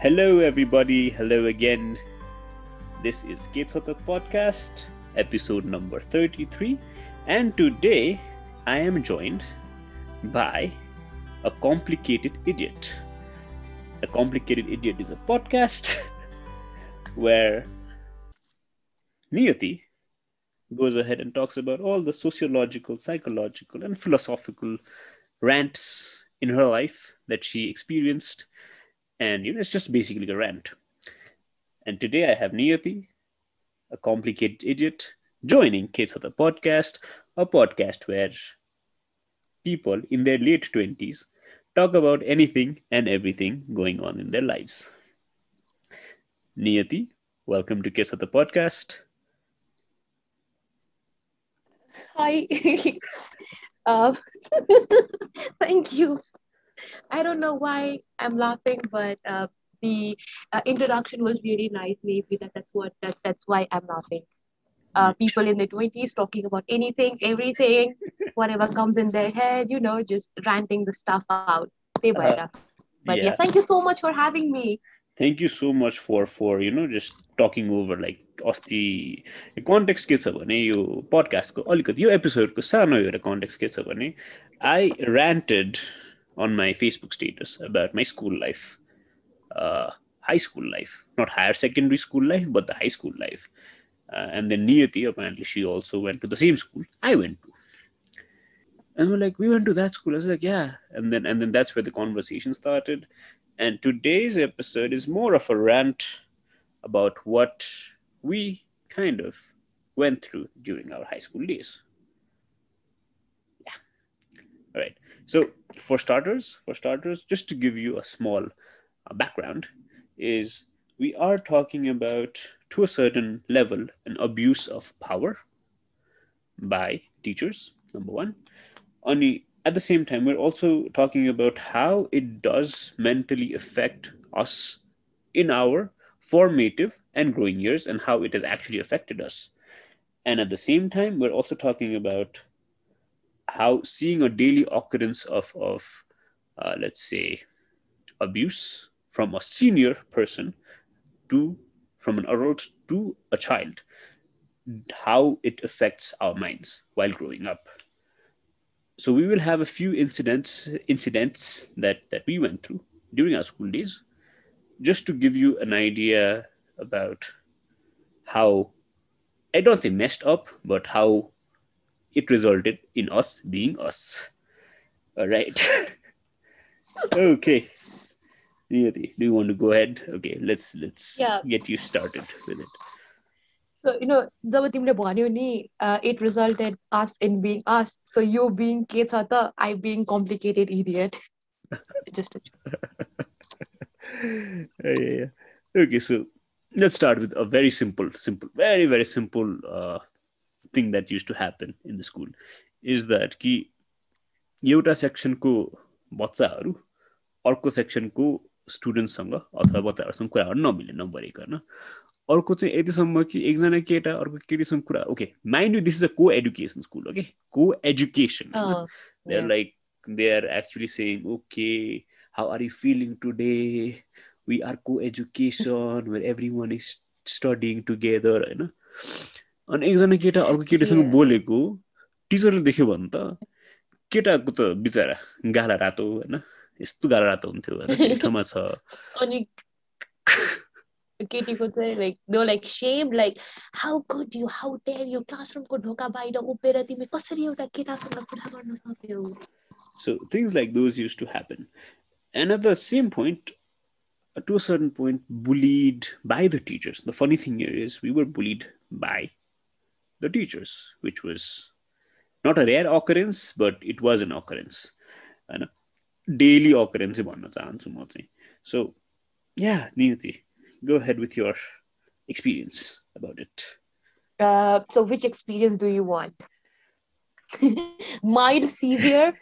Hello, everybody. Hello again. This is Ketsota Podcast, episode number 33. And today I am joined by a complicated idiot. A complicated idiot is a podcast where Niyati goes ahead and talks about all the sociological, psychological, and philosophical rants in her life that she experienced. And you know, it's just basically a rant. And today I have Niyati, a complicated idiot, joining Case of the Podcast, a podcast where people in their late 20s talk about anything and everything going on in their lives. Niyati, welcome to Case of the Podcast. Hi. um, thank you. I don't know why I'm laughing, but uh, the uh, introduction was really nice. Maybe that, that's what that, that's why I'm laughing. Uh, people in their twenties talking about anything, everything, whatever comes in their head, you know, just ranting the stuff out. They Uh, But yeah. yeah. thank you so much for having me. Thank you so much for for you know just talking over like अस्ति context के छ भने यो पडकास्टको अलिकति यो एपिसोडको सानो एउटा context के छ भने आई ऱ्यान्टेड on my Facebook status about my school life, uh, high school life, not higher secondary school life, but the high school life. Uh, and then Niyati, apparently, she also went to the same school I went to. And we're like, we went to that school. I was like, yeah. And then and then that's where the conversation started. And today's episode is more of a rant about what we kind of went through during our high school days. Yeah. All right. So for starters, for starters, just to give you a small uh, background, is we are talking about to a certain level an abuse of power by teachers. Number one. Only at the same time, we're also talking about how it does mentally affect us in our formative and growing years and how it has actually affected us. And at the same time, we're also talking about how seeing a daily occurrence of, of uh, let's say, abuse from a senior person to from an adult to a child, how it affects our minds while growing up. So we will have a few incidents incidents that that we went through during our school days just to give you an idea about how i don't say messed up but how it resulted in us being us all right okay Niyati, do you want to go ahead okay let's let's Yeah. get you started with it So, you know, जब तिमीले भन्यो नि uh, it resulted us in being us. So you being के छ त I being complicated idiot. Just a yeah, yeah, yeah. Okay, so let's start with a very simple, simple, very, very simple uh, thing that used to happen in the school is that कि एउटा सेक्सनको बच्चाहरू अर्को सेक्सनको स्टुडेन्ट्ससँग अथवा बच्चाहरूसँग कुराहरू नमिल्ने नभरिकन अर्को चाहिँ यतिसम्म कि एकजना केटा अर्को केटीसँग कुरा okay mind you this is a co education school okay co education they are like they are actually saying okay how are you feeling today we are co education where every one is studying together होइन अनि एकजना केटा अर्को केटीसँग. बोलेको टिचरले देख्यो भने त केटाको त बिचरा गाला रातो होइन यस्तो गाला रातो हुन्थ्यो ठाउँमा छ अनि केटीको चाहिँ like though like same like how good you how dare you क्लासरुमको ढोका बाहिर उभिएर तिमी कसरी एउटा केटासँग कुरा गर्न सक्यौ things like those used to happen. And at the same point, uh, to a certain point, bullied by the teachers. The funny thing here is we were bullied by the teachers, which was not a rare occurrence, but it was an occurrence. And a daily occurrence भन्न चाहन्छु म चाहिँ. So yeah, Niyati, go ahead with your experience about it. Uh, so which experience do you want? Mild, severe?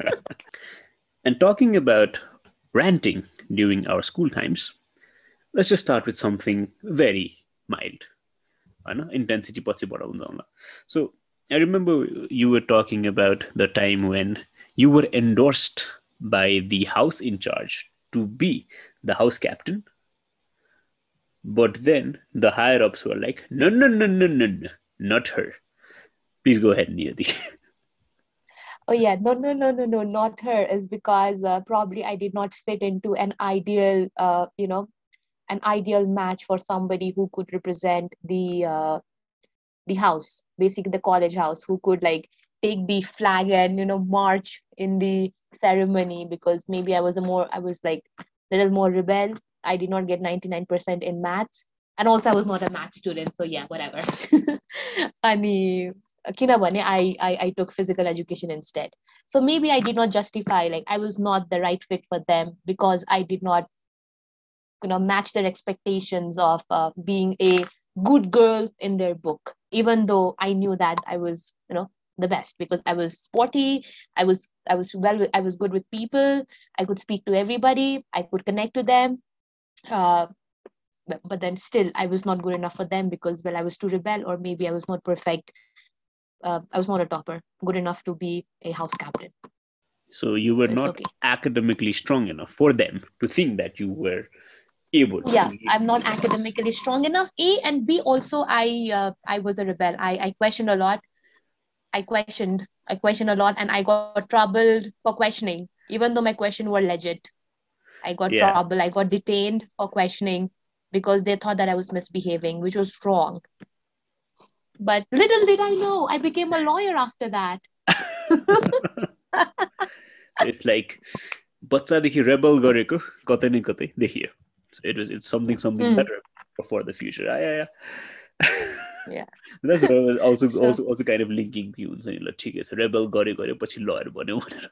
And talking about ranting during our school times, let's just start with something very mild. होइन intensity पछि बढाउँदा होला so i remember you were talking about the time when you were endorsed by the house in charge to be the house captain. But then the higher ups were like, no, no, no, no, no, no, not her. Please go ahead, Niyati. Oh yeah, no, no, no, no, no, not her. Is because uh, probably I did not fit into an ideal, uh, you know, an ideal match for somebody who could represent the uh, the house basically the college house who could like take the flag and you know march in the ceremony because maybe i was a more i was like a little more rebel. I did not get 99% in maths. And also i was not a math student so yeah whatever. Ani kinabane I, I i took physical education instead. So maybe i did not justify like i was not the right fit for them because i did not you know match their expectations of uh, being a good girl in their book even though i knew that i was you know the best because i was sporty i was i was well i was good with people i could speak to everybody i could connect to them uh, but, but then still i was not good enough for them because well i was too rebel or maybe i was not perfect uh, i was not a topper good enough to be a house captain So you were It's not okay. academically strong enough for them to think that you were able to yeah lead. i'm not academically strong enough a and b also i uh, i was a rebel i i questioned a lot i questioned i questioned a lot and i got troubled for questioning even though my question were legit i got Yeah. trouble i got detained for questioning because they thought that i was misbehaving which was wrong but little did i know i became a lawyer after that it's like बच्चादेखि rebel गरेको कतै न कतै देखियो so it was it's something something Mm. better for the future Ah, yeah, yeah. Yeah. That's what I was also So- also also kind of linking the हुन्छ नि ल ठिकै छ रेबल गरे गरे पछि लयर बन्यो भनेर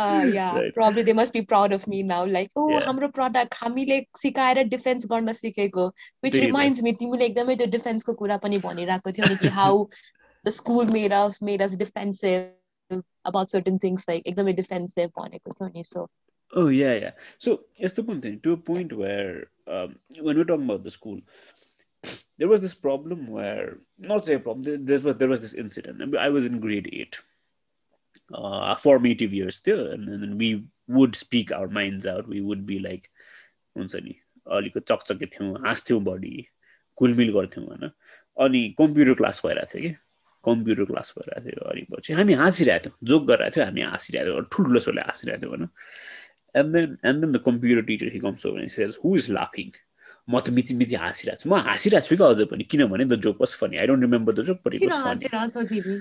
uh yeah Right. probably they must be proud of me now like oh Yeah. हाम्रो product हामीले सिकाएर डिफेन्स गर्न सिकेको which त्यही त। reminds me तिमीले एकदमै त्यो डिफेन्सको कुरा पनि भनिरहेको थियो नि कि how the school made us made us defensive about certain things like एकदमै defensive भनेको थियो नि so Oh yeah, yeah. So it's the one thing to a point where um, when we're talking about the school, there was this problem where not say a problem. There, there was there was this incident. I mean, I was in grade eight, uh, formative years still, and then we would speak our minds out. We would be like, हुन्छ नि अलिक चकचके थियौँ हाँस्थ्यौँ बढी कुलमिल गर्थ्यौँ होइन अनि computer class भइरहेको थियो कि कम्प्युटर क्लास भइरहेको थियो अनि पछि हामी हाँसिरहेको थियौँ जोक गरिरहेको थियो हामी हाँसिरहेको थियौँ ठुल्ठुलो सोले हाँसिरहेको थियौँ होइन and then and then the computer teacher he comes over says who is लाफिङ म त मिची मिची हाँसिरहेको छु म हाँसिरहेको छु कि अझ पनि किनभने the joke was funny I don't remember the joke but it was funny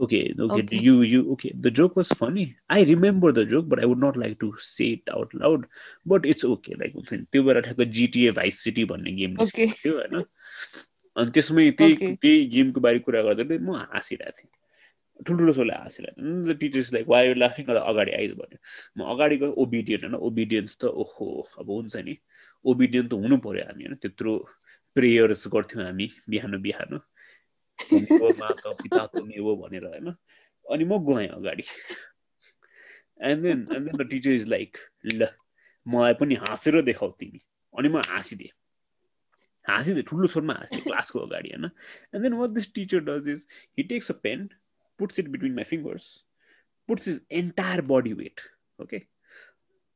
okay okay you you okay the joke was funny I remember the joke but I would not like to say it out loud but it's okay like हुन्छ नि त्यो बेला ठ्याक्क जिटिए vice city भन्ने game थियो होइन अनि त्यसमै त्यही त्यही गेमको बारे कुरा गर्दा म हाँसिरहेको थिएँ ठुल्ठुलो सोले द टिचर्स लाइक वाइ लाफिङ अगाडि आइज भन्यो। म अगाडि गएँ ओबिडियन्ट होइन ओबिडियन्स त ओहो अब हुन्छ नि। ओबिडियन्ट त हुनु पर्यो हामी होइन त्यत्रो प्रेयर्स गर्थ्यौँ हामी बिहान बिहान। पिता त्वमेव भनेर होइन अनि म गएँ अगाडि। And then and then the teacher is like ल मलाई पनि हाँसेर देखाउ तिमी। अनि म हाँसिदिएँ। हाँसिदिएँ ठुलो स्वरमा हाँसिदिएँ क्लासको अगाडि होइन। And then what this teacher does is he takes a pen puts it between my fingers puts his entire body weight okay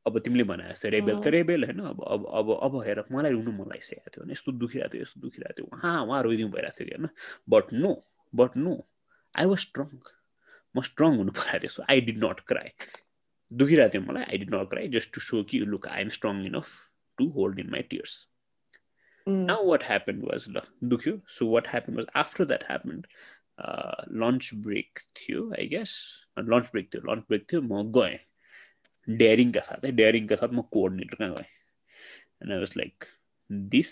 अब तिमीले भने जस्तो रेबेल त रेबेल होइन अब अब अब अब हेर मलाई रुनु मन लागिसकेको थियो होइन यस्तो दुखिरहेको थियो यस्तो दुखिरहेको थियो उहाँ उहाँ रोइदिउँ भइरहेको थियो कि होइन? But no but no I was strong म स्ट्रङ हुनु परेको थियो सो आई डिड नट क्राई दुखिरहेको थियो मलाई I did not cry just to show कि look I am strong enough to hold in my tears now what happened was ल दुख्यो so what happened was after that happened lunch break थियो I guess lunch break थियो lunch break थियो म गएँ। डेयरिङका साथै है डेयरिङका साथ म कोअर्डिनेटर कहाँ गएँ। And I was like this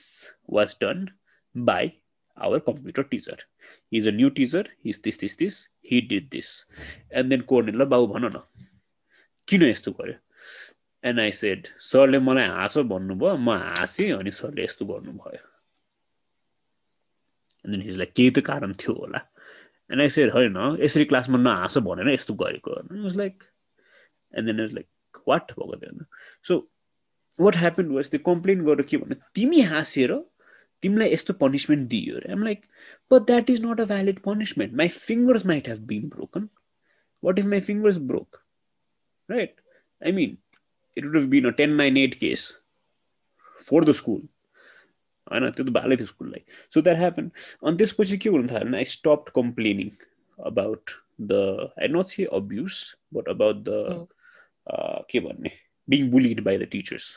was done by our computer teacher is a new teacher is this this this he did this and then coordinator बाबु भन न। किन यस्तो गर्यो? एन्ड आई सेड सरले मलाई हाँसो भन्नुभयो म हाँसेँ अनि सरले यस्तो गर्नुभयो. अनि देन केही त कारण थियो होला। एन्ड आई सेड होइन यसरी क्लासमा नहाँस भनेर यस्तो गरेको was like and then was like what भएको थियो होइन सो वाट ह्यापन वाज त्यो कम्प्लेन गरेर के भन्यो तिमी हाँसेर तिमीलाई यस्तो पनिसमेन्ट दियो अरे आम like but that is not a valid punishment my fingers might have been broken what if my fingers broke right I मिन it would been a ten nine eight case for the school होइन त्यो त भालै थियो स्कुललाई सो that happen अनि त्यसपछि के हुनु थाल्यो आई stop complaining about the I not see abuse but about the के भन्ने being bullied by the teachers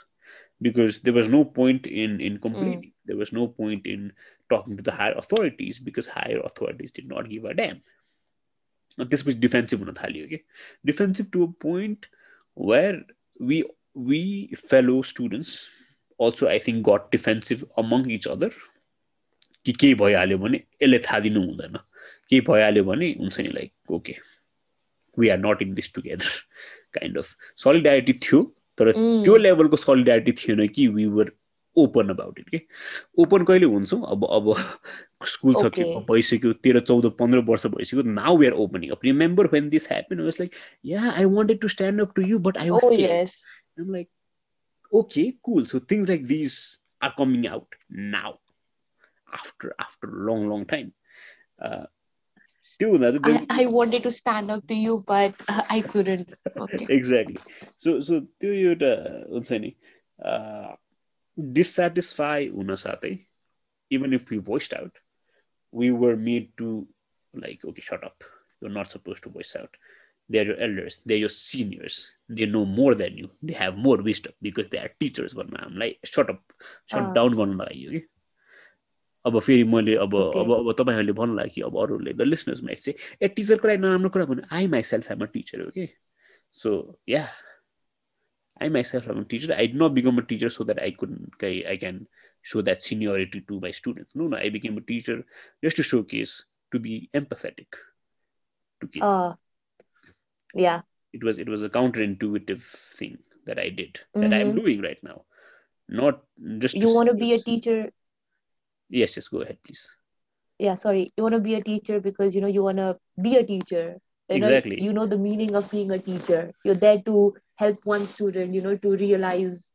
because there was no point in in complaining mm. there was no point in talking to the higher authorities because higher authorities did not give a damn and this was defensive okay defensive to a point where we we fellow students also i think got defensive among each other. कि केही भइहाल्यो भने यसले थाहा दिनु हुँदैन। केही भइहाल्यो भने हुन्छ नि like okay we are not in this together kind of solidarity थियो तर त्यो लेभलको सलिडारिटी थिएन कि we were open about it कि ओपन कहिले हुन्छौँ? अब अब स्कुल सक्यो भइसक्यो तेह्र चौध पन्ध्र वर्ष भइसक्यो now we are opening up remember when this happen was like yeah I wanted to stand up to you but I was like okay, cool. So things like these are coming out now, after after a long, long time. Uh. I, I wanted to stand up to you, but uh, I couldn't. Okay. exactly. So so tiyuta uh, uh, dissatisfy unasate. even if we voiced out, we were made to like okay, shut up. You're not supposed to voice out. Voice out they are your elders, they're your seniors, they know more than you, they have more wisdom because they are teachers. But I'm like, shut up, shut uh. down गर्नु लाग्यो कि अब फेरि मैले अब अब अब तपाईँहरूले भन्नुलाई कि अब अरूले द लिसनर्स माइट चाहिँ ए टिचरको लागि नराम्रो कुरा भने I myself am a teacher हो कि so yeah I myself am a teacher I did not become a teacher so that I could I can show that seniority to my students. No, no, I became a teacher just to showcase to be empathetic to kids. Uh, yeah. It was it was a counterintuitive thing that i did mm-hmm. that i'm mm-hmm. doing right now. Not just you want to be a teacher? Yes yes go ahead please. Yeah sorry. You want to be a teacher because you know you want to be a teacher you exactly. Know, you know the meaning of being a teacher. You're there to help one student you know to realize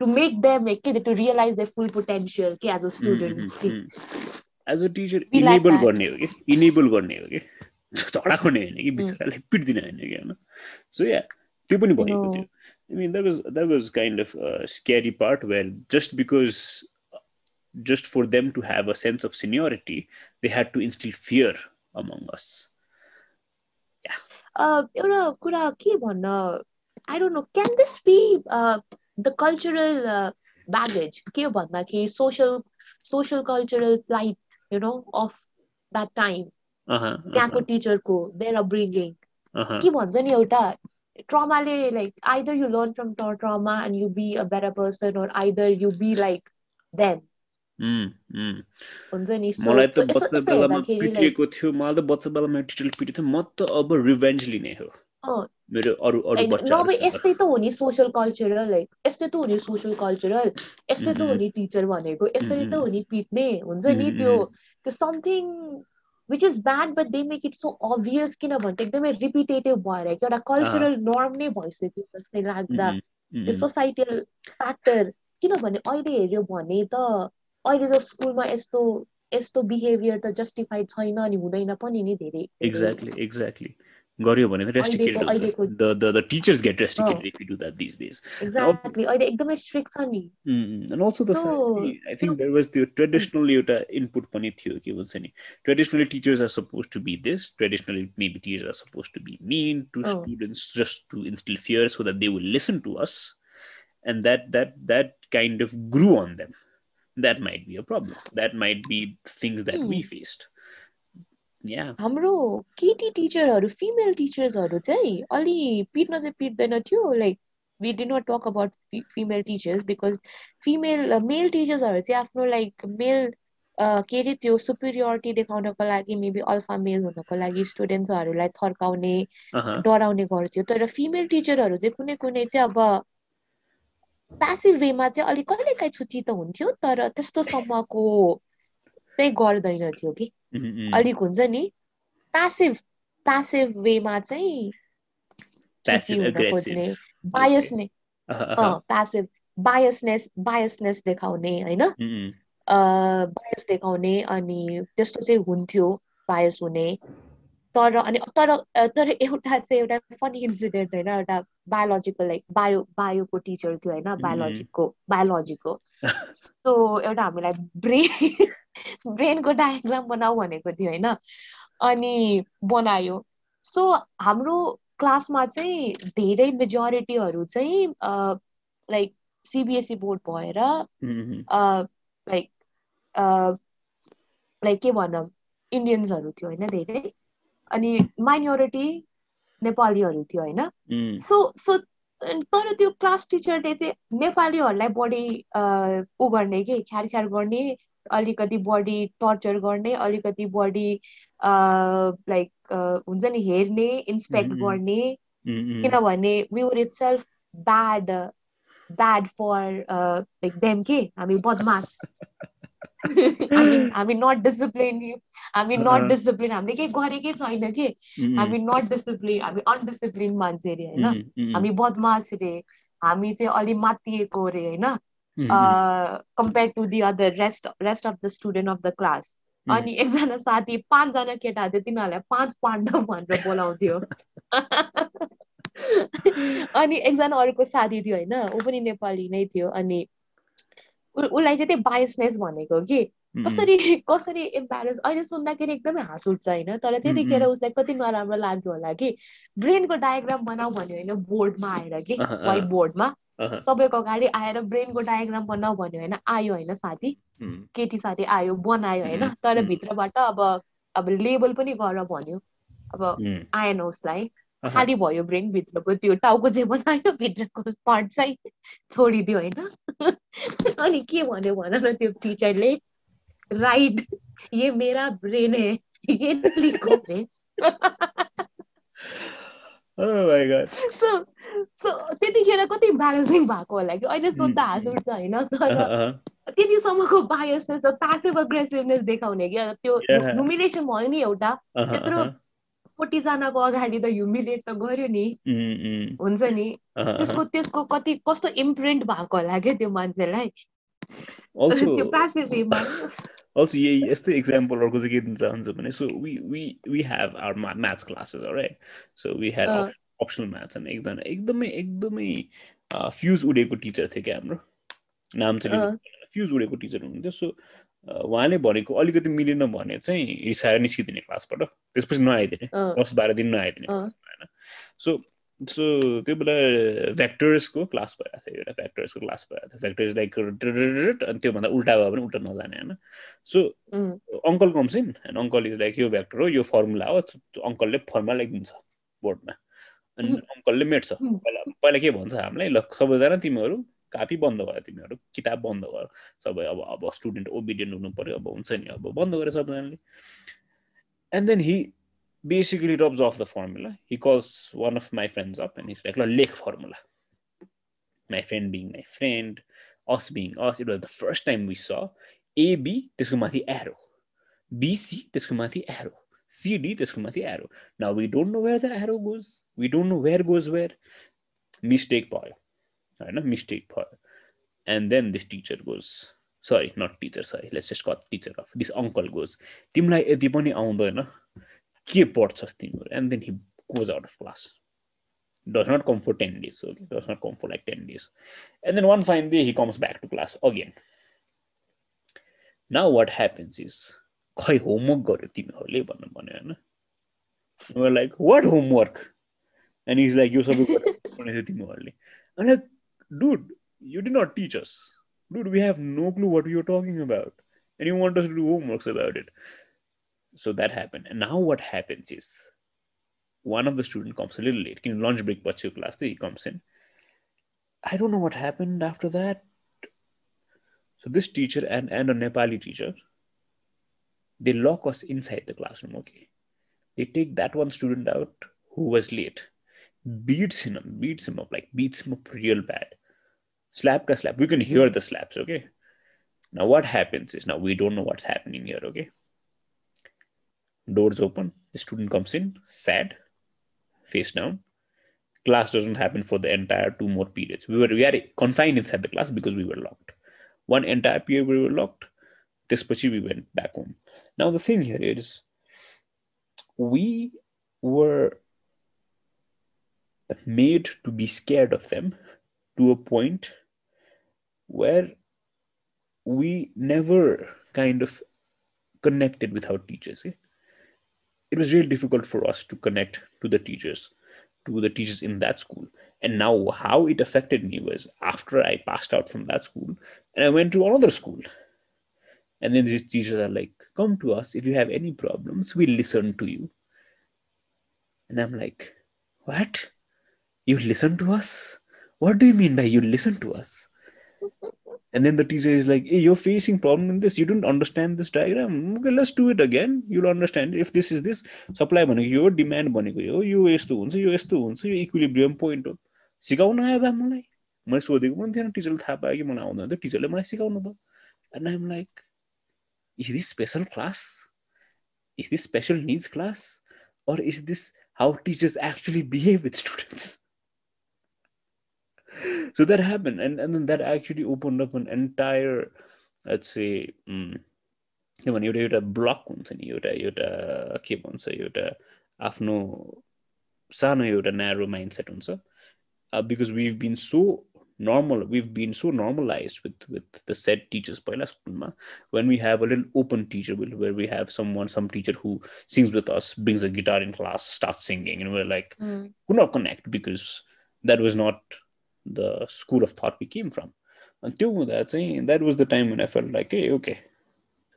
to make them like, to realize their full potential okay, as a student. Mm-hmm. mm-hmm. as a teacher enable like enable okay झगडा खोने होइन कि बिचरालाई पिट्दिन होइन कि होइन। सो या त्यो पनि भनेको थियो। I mean that was that was kind of scary part where just because just for them to have a sense of seniority they had to instill fear among us एउटा कुरा के भन्न I don't know can this be the cultural baggage के भन्दाखेरि त्यहाँको टिचरको there upbringing के भन्छ नि एउटा ट्रमाले like either you learn from trauma and you be a better person or either you be like them हुन्छ नि? मलाई त बच्चा बेलामा पिटिएको थियो मलाई त बच्चा बेलामा टिचरले पिटेको थियो म त अब रिभेन्ज लिने हो। मेरो अरू अरू नभए यस्तै त हो नि सोसियल कल्चरल लाइक यस्तै त हो नि सोसियल कल्चरल यस्तै त हो नि टिचर भनेको यसरी त हो नि पिट्ने। हुन्छ नि त्यो त्यो something which is bad but they make it so obvious किनभने त एकदमै रिपिटेटिभ भएर एउटा कल्चरल नर्म नै भइसक्यो जस्तै लाग्दा। त्यो सोसाइटियल फ्याक्टर किनभने अहिले हेऱ्यो भने त अहिले त स्कुलमा यस्तो यस्तो बिहेभियर त जस्टिफाइड छैन अनि हुँदैन पनि नि धेरै एक्ज्याक्टली एक्ज्याक्टली गर्यो भने त रेस्ट्रिक्टेड हुन्छ the the the teachers get restricted if you do that this days exactly अहिले एकदमै स्ट्रिक्ट छ नि end also the I think there was त्यो ट्रेडिसनल एउटा इनपुट पनि थियो के भन्छ नि traditionally teachers are suppose to be this traditionally maybe teachers are suppose to B mean to students just to instill fear so that they will listen to us and that that that kind of grew on them that might be a problem that might be things that hmm. we yeah. हाम्रो केटी टिचरहरू female टिचर्सहरू चाहिँ अलि पिट्न चाहिँ पिट्दैन थियो like did not talk about female teachers because female uh, male टिचर्सहरू चाहिँ आफ्नो लाइक मेल के अरे त्यो सुपिरियोरिटी देखाउनको लागि मेबी अल्फा मेल हुनको लागि स्टुडेन्ट्सहरूलाई थर्काउने डराउने गर्थ्यो। तर फिमेल टिचरहरू चाहिँ कुनै कुनै चाहिँ अब प्यासिभ वेमा चाहिँ अलिक कहिले काहीँ छुच्ची त हुन्थ्यो तर त्यस्तोसम्मको चाहिँ गर्दैन थियो कि। अलिक हुन्छ नि प्यासिभ प्यासिभ वेमा चाहिँ खोज्ने बायस नै प्यासिभ बायसनेस बायसनेस देखाउने होइन? बायस देखाउने अनि त्यस्तो चाहिँ हुन्थ्यो बायस हुने। तर अनि तर तर एउटा चाहिँ एउटा फनी इन्सिडेन्ट होइन एउटा बायोलोजिकल लाइक बायो बायोको टिचर थियो होइन बायोलोजीको बायोलोजीको सो एउटा हामीलाई ब्रेन ब्रेनको डायग्राम बनाऊ भनेको थियो होइन? अनि बनायो। सो हाम्रो क्लासमा चाहिँ धेरै मेजोरिटीहरू चाहिँ लाइक सिबिएसई बोर्ड भएर लाइक लाइक के भनौँ इन्डियन्सहरू थियो होइन धेरै? अनि माइनोरिटी नेपालीहरू थियो होइन? सो सो तर त्यो क्लास टिचरले चाहिँ नेपालीहरूलाई बढी ऊ गर्ने कि ख्यार ख्यार गर्ने अलिकति बढी टर्चर गर्ने अलिकति बढी लाइक हुन्छ नि हेर्ने इन्सपेक्ट गर्ने। किनभने were itself bad bad for like them के? हामी बदमास। हामी हामी नट डिसिप्लिन हामी नट डिसिप्लिन हामीले केही गरेकै छैन कि? हामी नट डिसिप्लिन हामी अनडिसिप्लिन मान्छे अरे होइन? हामी बदमास रे हामी चाहिँ अलि मातिएको अरे होइन? Compare to the other rest rest of the student of the class अनि एकजना साथी पाँचजना केटा थियो तिनीहरूलाई पाँच पाण्डव भनेर बोलाउँथ्यो। अनि एकजना अर्को साथी थियो होइन ऊ पनि नेपाली नै थियो। अनि उसलाई चाहिँ त्यही बायसनेस भनेको कि। कसरी कसरी इम्प्यारेस अहिले सुन्दाखेरि एकदमै हाँस उठ्छ होइन तर त्यतिखेर उसलाई कति नराम्रो लाग्यो होला कि। ब्रेनको डायग्राम बनाऊ भन्यो होइन बोर्डमा आएर कि व्हाइट बोर्डमा सबैको अगाडि आएर ब्रेनको डायग्राम बनाऊ भन्यो होइन आयो होइन साथी। केटी साथी आयो बनायो होइन। तर भित्रबाट अब अब लेबल पनि गर भन्यो। अब आएन उसलाई। खाली भयो ब्रेन भित्रको त्यो टाउको चाहिँ बनायो भित्रको पार्ट चाहिँ छोडिदियो होइन। अनि के भन्यो भन न त्यो टिचरले। राइट ये मेरा ब्रेन है। ये लिखो ब्रेन। सो सो त्यतिखेर कति इम्बारेसिङ भएको होला कि? अहिले सोद्धा हाँस उठ्छ होइन? तर त्यतिसम्मको बायसनेस त प्यासिभ अग्रेसिभनेस देखाउने कि त्यो ह्युमिलेसन भयो नि एउटा। त्यत्रो फोर्टीजनाको अगाडि त ह्युमिलेट त गर्यो नि। हुन्छ नि। त्यसको त्यसको कति कस्तो इम्प्रिन्ट भएको होला क्या त्यो मान्छेलाई? त्यो प्यासिभ अल्सो यही यस्तै इक्जाम्पल अर्को चाहिँ के दिन चाहन्छु भने so we we we have our maths classes right so we have optional maths अनि एकजना एकदमै एकदमै फ्युज उडेको टिचर थियो क्या हाम्रो नाम चाहिँ फ्युज उडेको टिचर हुनुहुन्थ्यो सो उहाँले भनेको अलिकति मिलेन भने चाहिँ रिसाएर निस्किदिने क्लासबाट त्यसपछि नआइदिने दस बाह्र दिन नआइदिने होइन सो सो त्यो बेला भ्याक्टर्सको क्लास भइरहेको थियो एउटा भ्याक्टर्सको क्लास भइरहेको थियो। भ्याक्टर्स लाइक अनि त्योभन्दा उल्टा भयो भने उल्टा नजाने होइन? सो अङ्कल कम्स इन होइन अङ्कल इज लाइक यो भ्याक्टर हो यो फर्मुला हो अङ्कलले फर्मुला लेखिदिन्छ बोर्डमा अनि अङ्कलले मेट्छ पहिला पहिला के भन्छ हामीलाई ल सबैजना तिमीहरू कापी बन्द गर तिमीहरू किताब बन्द गर। सबै अब अब स्टुडेन्ट ओबिडियन्ट हुनु पऱ्यो अब हुन्छ नि अब बन्द गरे सबैजनाले। And then he basically rubs off the formula. He calls one of my friends up and he's like, Lake formula. My friend being my friend, us being us. It was the first time we saw AB, त्यसको माथि arrow. BC, त्यसको माथि arrow. CD, त्यसको माथि arrow. Now we don't know where the arrow goes. We don't know where goes where. Mistake भयो होइन mistake भयो. And then this teacher goes, sorry, not teacher, sorry, let's just call teacher of. This uncle goes, तिमीलाई यति पनि के पढ्छस् तिमीहरू end then हि goes out of class does not come for 10 days okay does not come for like 10 days and then one fine day he comes back to class again now what happens is खै homework गर्यो तिमीहरूले भन्नु भन्यो होइन like what homework and is like यो सबै थियो तिमीहरूले अनि dude you D nut teach us dude we have no clue watt your talking about and you want us to do homeworks about it so that happened. And now what happens is one of the student comes a little late. In lunch break but class? He comes in. I don't know what happened after that. So this teacher and, and a nepali teacher they lock us inside the classroom okay? They take that one student out who was late beats him up beats him up like beats him up real bad. Slap ka slap. We can hear the slaps okay? Now what happens is now we don't know what's happening here okay doors open. The student comes in sad face down. Class doesn't happen for the entire two more periods. We were we are confined inside the class because we were locked. One entire period we were locked. This we went back home. Now the thing here is we were made to be scared of them to a point where we never kind of connected with our teachers. eh? It was really difficult for us to connect to the teachers, to the teachers in that school. And now, how it affected me was after I passed out from that school and I went to another school. And then these teachers are like, come to us if you have any problems, we'll listen to you. And I'm like, what? You listen to us? What do you mean by you listen to us? And then the teacher is like, hey, you're facing problem in this. You don't understand this diagram. Okay, let's do it again. You'll understand. If this is this, supply भनेको यो demand भनेको यो यो यस्तो हुन्छ यो यस्तो हुन्छ यो equilibrium point हो सिकाउन आयो बा मलाई मैले सोधेको पनि थिएन टिचरले थाहा पायो कि मलाई आउँदैन थियो टिचरले मलाई सिकाउनु भयो and I'm like is this special class? Is this special needs class? Or is this how teachers actually behave with students? so that happened, and, and then that actually opened up an entire, let's say, um, किनभने एउटा एउटा block हुन्छ नि एउटा एउटा के भन्छ एउटा आफ्नो सानो एउटा न्यारो माइन्ड सेट हुन्छ because we've bin so normal we've been so normalized with with the said teachers पहिला स्कुलमा when we have a little open teacher where we have someone some teacher who sings with us brings a guitar in class starts singing and we're like Mm. could not connect because that was not the school of thought we came from. Until that saying that was the time when i felt like hey okay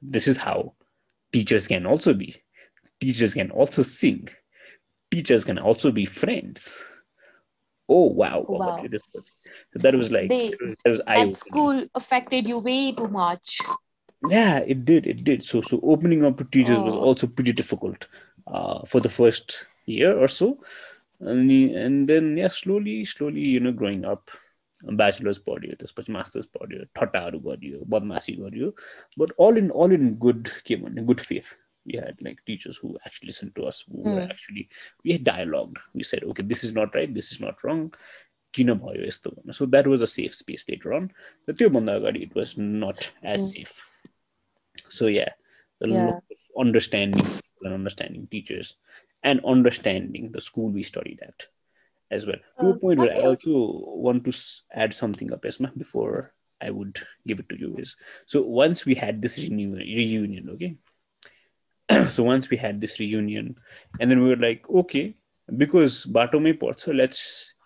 this is how teachers can also be. Teachers can also sing. Teachers can also be friends. Oh wow, Wow. okay, this was, so that was like They- that was, that was That school affected you way too much. yeah it did it did. So so opening up to teachers was Oh. also pretty difficult uh, for the first year or so and, and then yeah slowly slowly you know growing up bachelor's पढ्यो त्यसपछि masters पढ्यो ठट्टाहरू गरियो बदमासी गरियो but all in all in good के भन्ने good faith we had like teachers who actually listened to us who were Mm. actually we had dialogued we said okay this is not right this is not wrong किन भयो यस्तो भन्नु so that was a safe space later on अगाडि it was not as Mm. safe so yeah a Yeah. understanding and understanding teachers and understanding the school we studied at as well to a Uh, point where i okay. also want to s- add something up esma before i would give it to you is so once we had this reunion, reunion okay so once we had this reunion and then we were like okay because बाटोमै पर्छ let's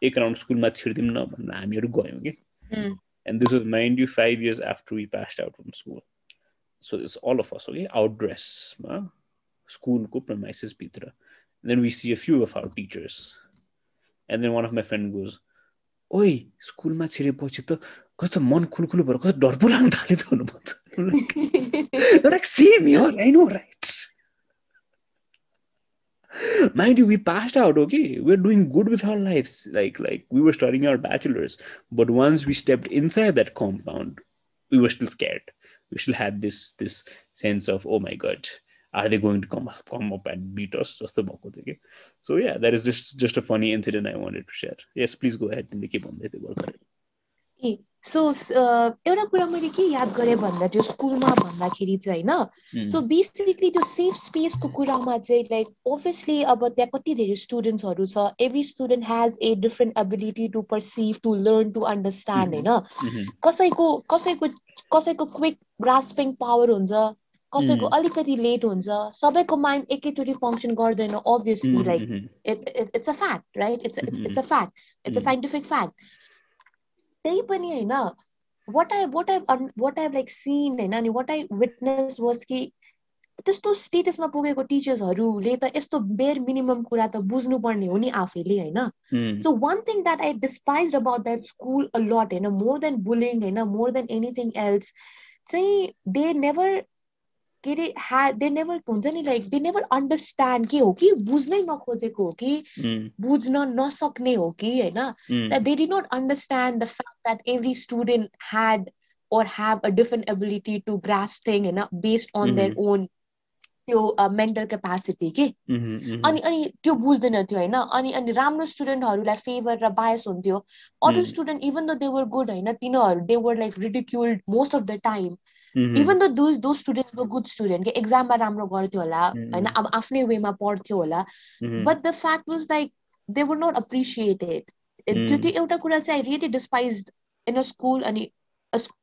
एक round स्कुलमा छिर्दिउँ न भनेर हामीहरू गयौँ कि Mm. and this was 95 years after we passed out from school so it's all of us okay outdress ma? school ko premises bitra and then we see a few of our teachers and then one of my friend goes ओइ स्कुलमा छिरेपछि त कस्तो मन खुलखुलो भएर कस्तो डर पो लाग्न थाल्यो त भन्नुहुन्छ They're like, same here, I know, right? Mind you, we passed out, okay? We're doing good with our lives. Like, like we were studying our bachelors. But once we stepped inside that compound, we were still scared. We still had this this sense of, oh my god, are they going to come come up and beat us? Just the भएको थियो कि. So yeah, that is just just a funny incident I wanted to share. Yes, please go ahead. तिमीले के भन्दै थियौ भर्खरै? ए सो एउटा कुरा मैले के याद गरेँ भन्दा त्यो स्कुलमा भन्दाखेरि चाहिँ होइन सो बेसिकली त्यो सेफ स्पेसको कुरामा चाहिँ लाइक ओभियसली अब त्यहाँ कति धेरै स्टुडेन्ट्सहरू छ every student has a different ability to perceive to learn to understand. होइन कसैको कसैको कसैको क्विक ग्रास्पिङ पावर हुन्छ कसैको. अलिकति लेट हुन्छ सबैको माइन्ड एकैचोटि फङ्सन गर्दैन obviously like it's a fact right it's. It's a fact it's a. Scientific fact त्यही पनि होइन वाट आई वाट आई वाट आई लाइक सिन होइन अनि वाट आई विटनेस वाज कि त्यस्तो स्टेटसमा पुगेको टिचर्सहरूले त यस्तो बेयर मिनिमम कुरा त बुझ्नुपर्ने हो नि आफैले होइन mm, So one thing that I despised about that school a lot, you know, more than bullying, you know, more than anything के अरे दे नेभर हुन्छ नि लाइक दे नेभर अन्डरस्ट्यान्ड के हो कि बुझ्नै नखोजेको हो कि बुझ्न नसक्ने हो कि होइन they did not understand the fact that every student had or have a different ability to grasp thing and you त्यो मेन्टल क्यापासिटी के. अनि अनि त्यो बुझ्दैन थियो होइन अनि अनि राम्रो स्टुडेन्टहरूलाई फेभर र बायस हुन्थ्यो अरू. Student even the they were good होइन तिनीहरू they were like ridiculed most of the time even the those though student were good student के एक्जाममा राम्रो गर्थ्यो होला. होइन अब आफ्नै वेमा पढ्थ्यो होला. But the fact was like they were not appreciated त्यो. त्यो एउटा कुरा चाहिँ I really despise in a school अनि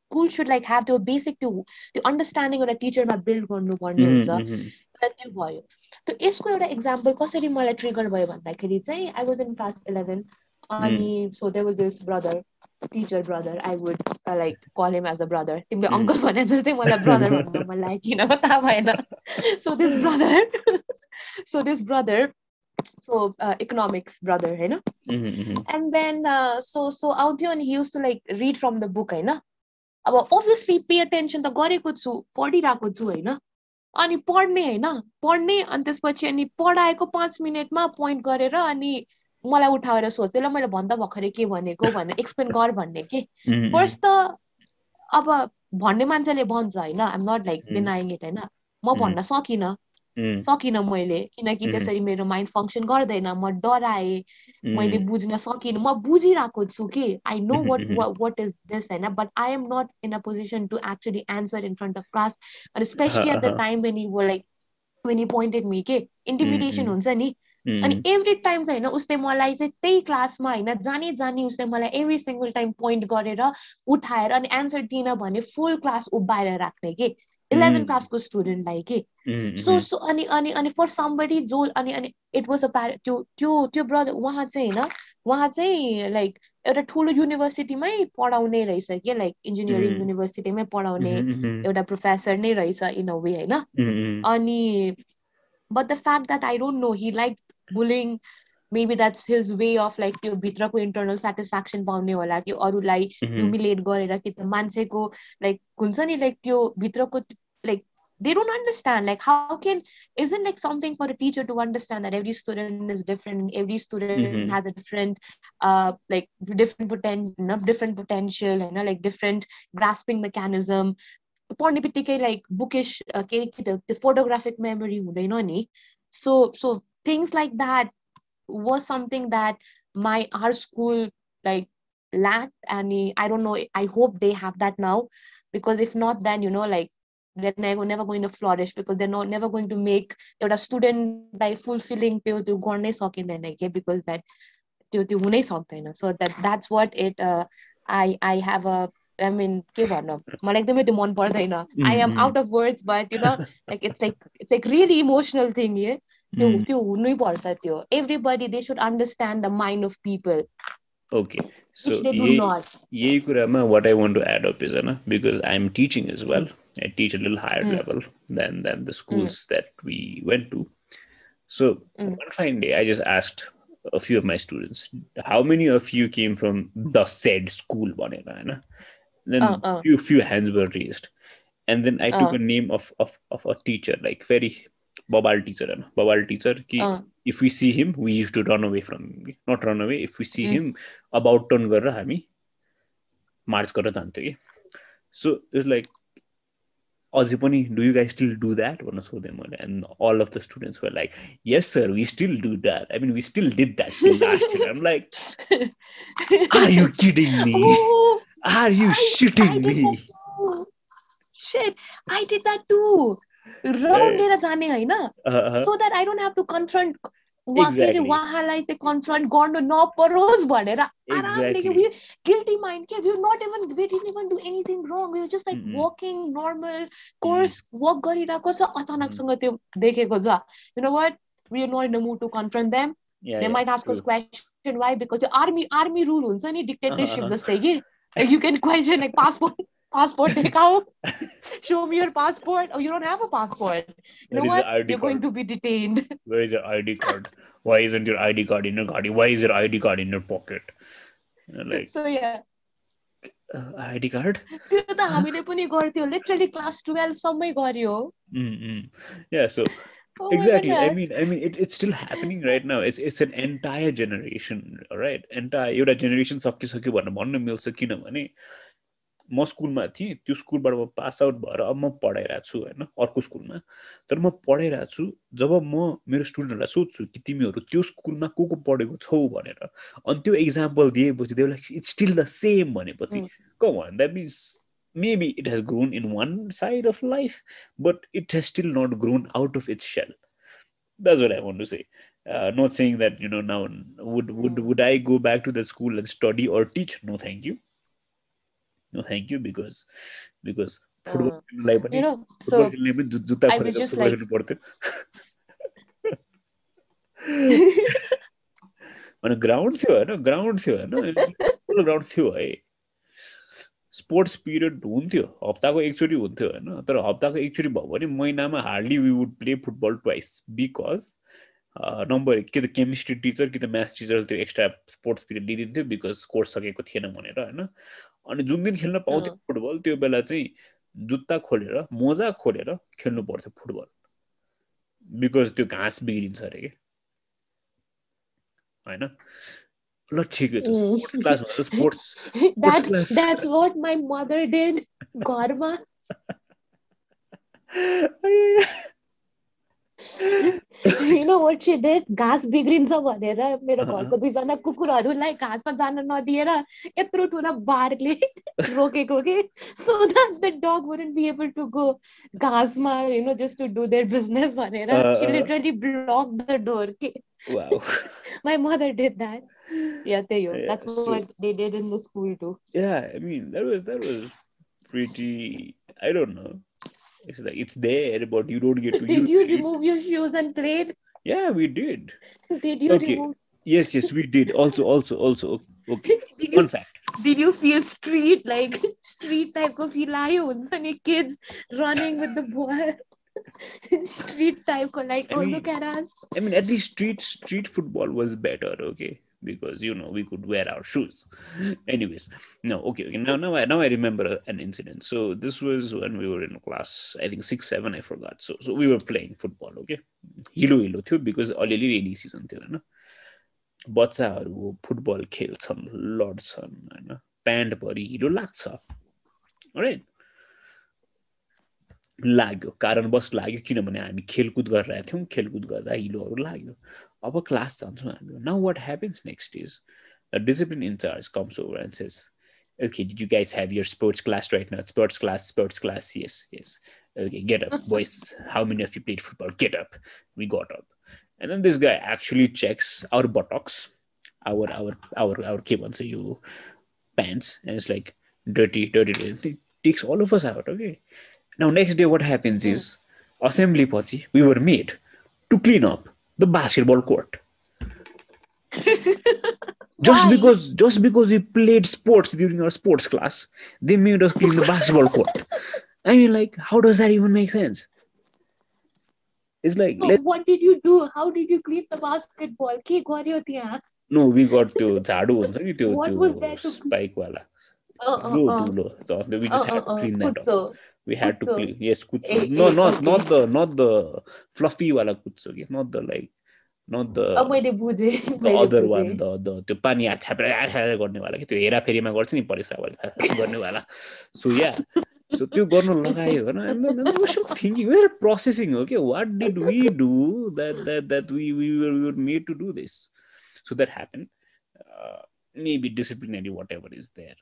स्कुल सुड लाइक ह्याभ त्यो बेसिक त्यो त्यो अन्डरस्ट्यान्डिङ एउटा टिचरमा बिल्ड गर्नुपर्ने Mhm, हुन्छ mhm. र त्यो भयो त यसको एउटा इक्जाम्पल कसरी मलाई ट्रिगर भयो भन्दाखेरि चाहिँ I was in class eleven अनि so they was this brother teacher brother I would like call him as a brother तिमीले Mm. अङ्कल भने जस्तै मलाई ब्रदर भन्न मन लाग्यो किन हो थाहा भएन so this brother so this brother so economics brother होइन Mhm, mhm. End then so so आउँथ्यो अनि use to like read from the book होइन अब अभियसली पे अटेन्सन त गरेको छु पढिरहेको छु होइन अनि पढ्ने होइन पढ्ने अनि त्यसपछि अनि पढाएको पाँच मिनटमा पोइन्ट गरेर अनि मलाई उठाएर सोध् त्यसलाई मैले भन्दा भर्खरै के भनेको भनेर एक्सप्लेन गर भन्ने कि फर्स्ट त अब भन्ने मान्छेले भन्छ होइन आइम नट लाइक. डिनाइङ इट होइन म. भन्न सकिनँ. सकिनँ मैले किनकि. त्यसरी मेरो माइन्ड फङ्सन गर्दैन म डराएँ मैले. बुझ्न सकिनँ म बुझिरहेको छु कि I know what. What is this होइन but I am not in a position to actually answer in front of class अनि especially at the. Time when you like when you pointed me के intimidation Mm, हुन्छ नि. अनि every time चाहिँ होइन उसले मलाई चाहिँ त्यही क्लासमा होइन जानी जानी उसले मलाई एभ्री सिङ्गल टाइम पोइन्ट गरेर उठाएर अनि एन्सर दिन भने फुल क्लास उभ्याएर राख्ने के इलेभेन. क्लासको स्टुडेन्टलाई के सो. सो अनि अनि अनि फर समबडी जो अनि अनि इट वाज अ प्यारे त्यो त्यो त्यो ब्रदर उहाँ चाहिँ होइन उहाँ चाहिँ लाइक एउटा ठुलो युनिभर्सिटीमै पढाउने रहेछ क्या लाइक इन्जिनियरिङ. युनिभर्सिटीमै पढाउने Mhm, mhm. एउटा प्रोफेसर नै रहेछ इन अ वे होइन अनि but the fact that I don't know he like bullying maybe that's his way of like त्यो भित्रको इन्टरनल सेटिस्फ्याक्सन पाउने होला कि अरूलाई mhm. ह्युमिलेट गरेर कि त मान्छेको लाइक हुन्छ नि लाइक त्यो भित्रको like they don't understand like how can isn't like something for a teacher to understand that every student is different every student Mhm. has a different uh like different potential different potential you know like different grasping mechanism पढ्ने बित्तिकै like bookish के के त्यो photographic memory हुँदैन नि so so things like that was something that my are school like lack अनि आई don't no I hope they have that now because if not then you know like they're never, never going to flourish because they're not never going to make एउटा स्टुडेन्टलाई fulfilling त्यो त्यो गर्नै सकिँदैन के because that त्यो त्यो हुनै सक्दैन so that that's what it I I have अ आई मिन के भनौँ मलाई एकदमै त्यो मन पर्दैन I am Mm, out of words but you know like it's like it's like really emotional thing ए त्यो Mm. त्यो हुनै पर्छ त्यो everybody they should understand the mind of people Okay. So which they do ye nut ye kurama what I want to add up is Anna, because I'm teaching as well. I teach a little higher Mm. level than than the schools that we went to. So Mm. one fine day I just asked a few of my students, how many of you came from the said school Banena, Anna? Then Uh, uh. few few hands were raised. And then I took Uh. a name of, of of a teacher, like very Babal teacher. Ki, Uh, if we see him, we used to run away from him. Not run away. If we see Mm. him about turn गरेर हामी मार्च गरेर जान्थ्यो कि so it's like अझै पनि do you गाई still do that भनेर सोधेँ मैले and all of the students were like yes sir we still do that I mean we still did that last year um like are you kidding me oh, are you shitting me. Shit, I did that too. रौँडेर जाने होइन. So that I don't have to confront. उहाँलाई चाहिँ confront गर्नु नपरोस् भनेर आरामले. Guilty mind के we not even we didn't even do anything wrong we just like. Working normal course work गरिरहेको छ अचानकसँग त्यो देखेको छ you know what we are not in the mood to confront them they might ask. Us question why because त्यो army army rule हुन्छ नि dictatorship Uh-huh. जस्तै कि you can question like passport passport देखाओ show me your passport oh you don't have a passport you know Where is what the ID you're going card? to be detained Where is your ID card? Why isn't your ID card in your car? Why is your ID card in your pocket? You know, Like so yeah uh, ID card? त्यो त हामीले पनि गर्थ्यौँ literally class twelve सम्मै गऱ्यो Mm-mm. Yeah, so Oh my exactly. I goodness. mean, I mean, it, it's still happening right now. It's it's an entire generation, right? Entire एउटा generation सकिसक्यो भनेर भन्न मिल्छ किनभने म स्कुलमा थिएँ त्यो स्कुलबाट म पास आउट भएर अब म पढाइरहेको छु होइन अर्को स्कुलमा। तर म पढाइरहेको छु जब म मेरो स्टुडेन्टहरूलाई सोध्छु कि तिमीहरू त्यो स्कुलमा को को पढेको छौ भनेर अनि त्यो इक्जाम्पल दिएपछि देबलाई इट्स स्टिल द सेम भनेपछि cat means maybe it has grown in one side of life but it has still not grown out of its cell दाजुलाई भन्नुहोस् है not saying you know now would would I go back to the school and study or teach no thank you No, thank you because because football खेल्नुलाई पनि you know, football so खेल्ने पनि जु- जुत्ता I was खोलेर just football like- खेल्नु पर्थ्यो अनि ground थियो होइन ग्राउन्ड थियो होइन ग्राउन्ड थियो है स्पोर्ट्स पिरियड हुन्थ्यो हप्ताको एकचोटि हुन्थ्यो होइन तर हप्ताको एकचोटि भयो भने महिनामा hardly we would play football twice because number कि त केमिस्ट्री टिचर कि त म्याथ टिचर त्यो एक्स्ट्रा स्पोर्ट्स पिरियड दिइदिन्थ्यो बिकज कोर्स सकेको थिएन भनेर होइन अनि जुन दिन खेल्न पाउँथ्यो। फुटबल त्यो बेला चाहिँ जुत्ता खोलेर मोजा खोलेर खेल्नु पर्थ्यो फुटबल। बिकज त्यो घाँस बिग्रिन्छ अरे कि। होइन? ल ठिकै छ. स्पोर्ट्स क्लास भन्दा sports what my mother did घरमा। यु नो घाँस बिग्रिन्छ भनेर मेरो घरको दुईजना कुकुरहरूलाई घाँसमा जान नदिएर यत्रो ठुलो बारले रोकेको कि। So that the dog wouldn't be able to go घाँसमा you know just to do their business भनेर लिटरली ब्लक द डोर के। My mother did that yeah त्यही हो। That's what they did in the school too yeah I mean mean was was was was I i know It's like it's there, but you don't get to. did you remove your shoes and played? Yeah, we did. Did you okay. remove? Yes, yes, we did. Also, also, also. Okay. Did Fun you, fact. Did you feel street like street type of lions Any kids running with the ball? street type, of, like oh, I oh mean, look at us. I mean, at least street street football was better. Okay. Because you know we could wear our shoes anyways no okay, okay now now I, now I remember an incident so this was when we were in class i think six seven i forgot so so we were playing football okay हिलो हिलो थियो because अलिअलि rainy season थियो होइन बच्चाहरू football खेल्छन् लड्छन् होइन प्यान्टभरि हिलो लाग्छ राइट लाग्यो कारणवश लाग्यो किनभने हामी खेलकुद गरिरहेको थियौँ खेलकुद गर्दा हिलोहरू लाग्यो our class Sansunami. Now what happens next is the discipline in charge comes over and says, okay, did you guys have your sports class right now? Sports class, sports class, yes, yes. Okay, get up, boys. How many of you played football? Get up. We got up. And then this guy actually checks our buttocks, our our our our kibansa you pants, and it's like dirty, dirty, dirty. It takes all of us out, okay? Now next day what happens hmm. is assembly pochi, we were made to clean up the basketball court. just Why? because just because we played sports during our sports class they made us clean the basketball court i mean like how does that even make sense it's like So what did you do how did you clean the basketball के गर्यो त्यहाँ no we got त्यो झाडु हुन्छ नि त्यो What त्यो to- अँ, अँ, ठुलो अँ, ठुलो so we just had to clean that up कुच्चो। We had to clean yes kutsu no not not the not the fluffy wala kutsu not the like not the the other one the the त्यो पानी छ्यापेर गर्नेवाला कि त्यो हेराफेरीमा गर्छ नि परिसरवाला गर्नेवाला सो yeah सो त्यो गर्नु लगायो होइन? थिङ्किङ वेयर प्रोसेसिङ हो कि what did we do that that that we we were made to do this so that happen maybe disciplinary whatever is there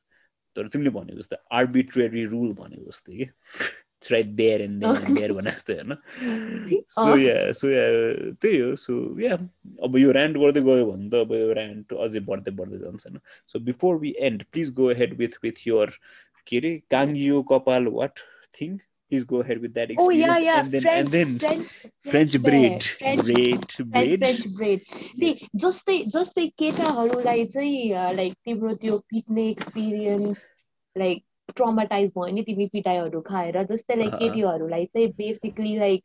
तर तिमीले भनेको जस्तो आर्बिट्रेरी रुल भनेको जस्तो कि। It's right there and there भने जस्तो होइन? सो। या सो या त्यही हो। सो या अब यो ऱ्यान्ट गर्दै गयो भने त अब यो ऱ्यान्ट अझै बढ्दै बढ्दै जान्छ होइन? So before we end please go head with with your के अरे काङ्गियो कपाल वाट please go ahead with that experience. Oh yeah, yeah. And then, French, and जस्तै जस्तै केटाहरूलाई चाहिँ लाइक तिम्रो त्यो पिट्ने एक्सपिरियन्स लाइक ट्रमाटाइज भयो नि तिमी पिटाइहरू खाएर जस्तै लाइक केटीहरूलाई चाहिँ बेसिकली लाइक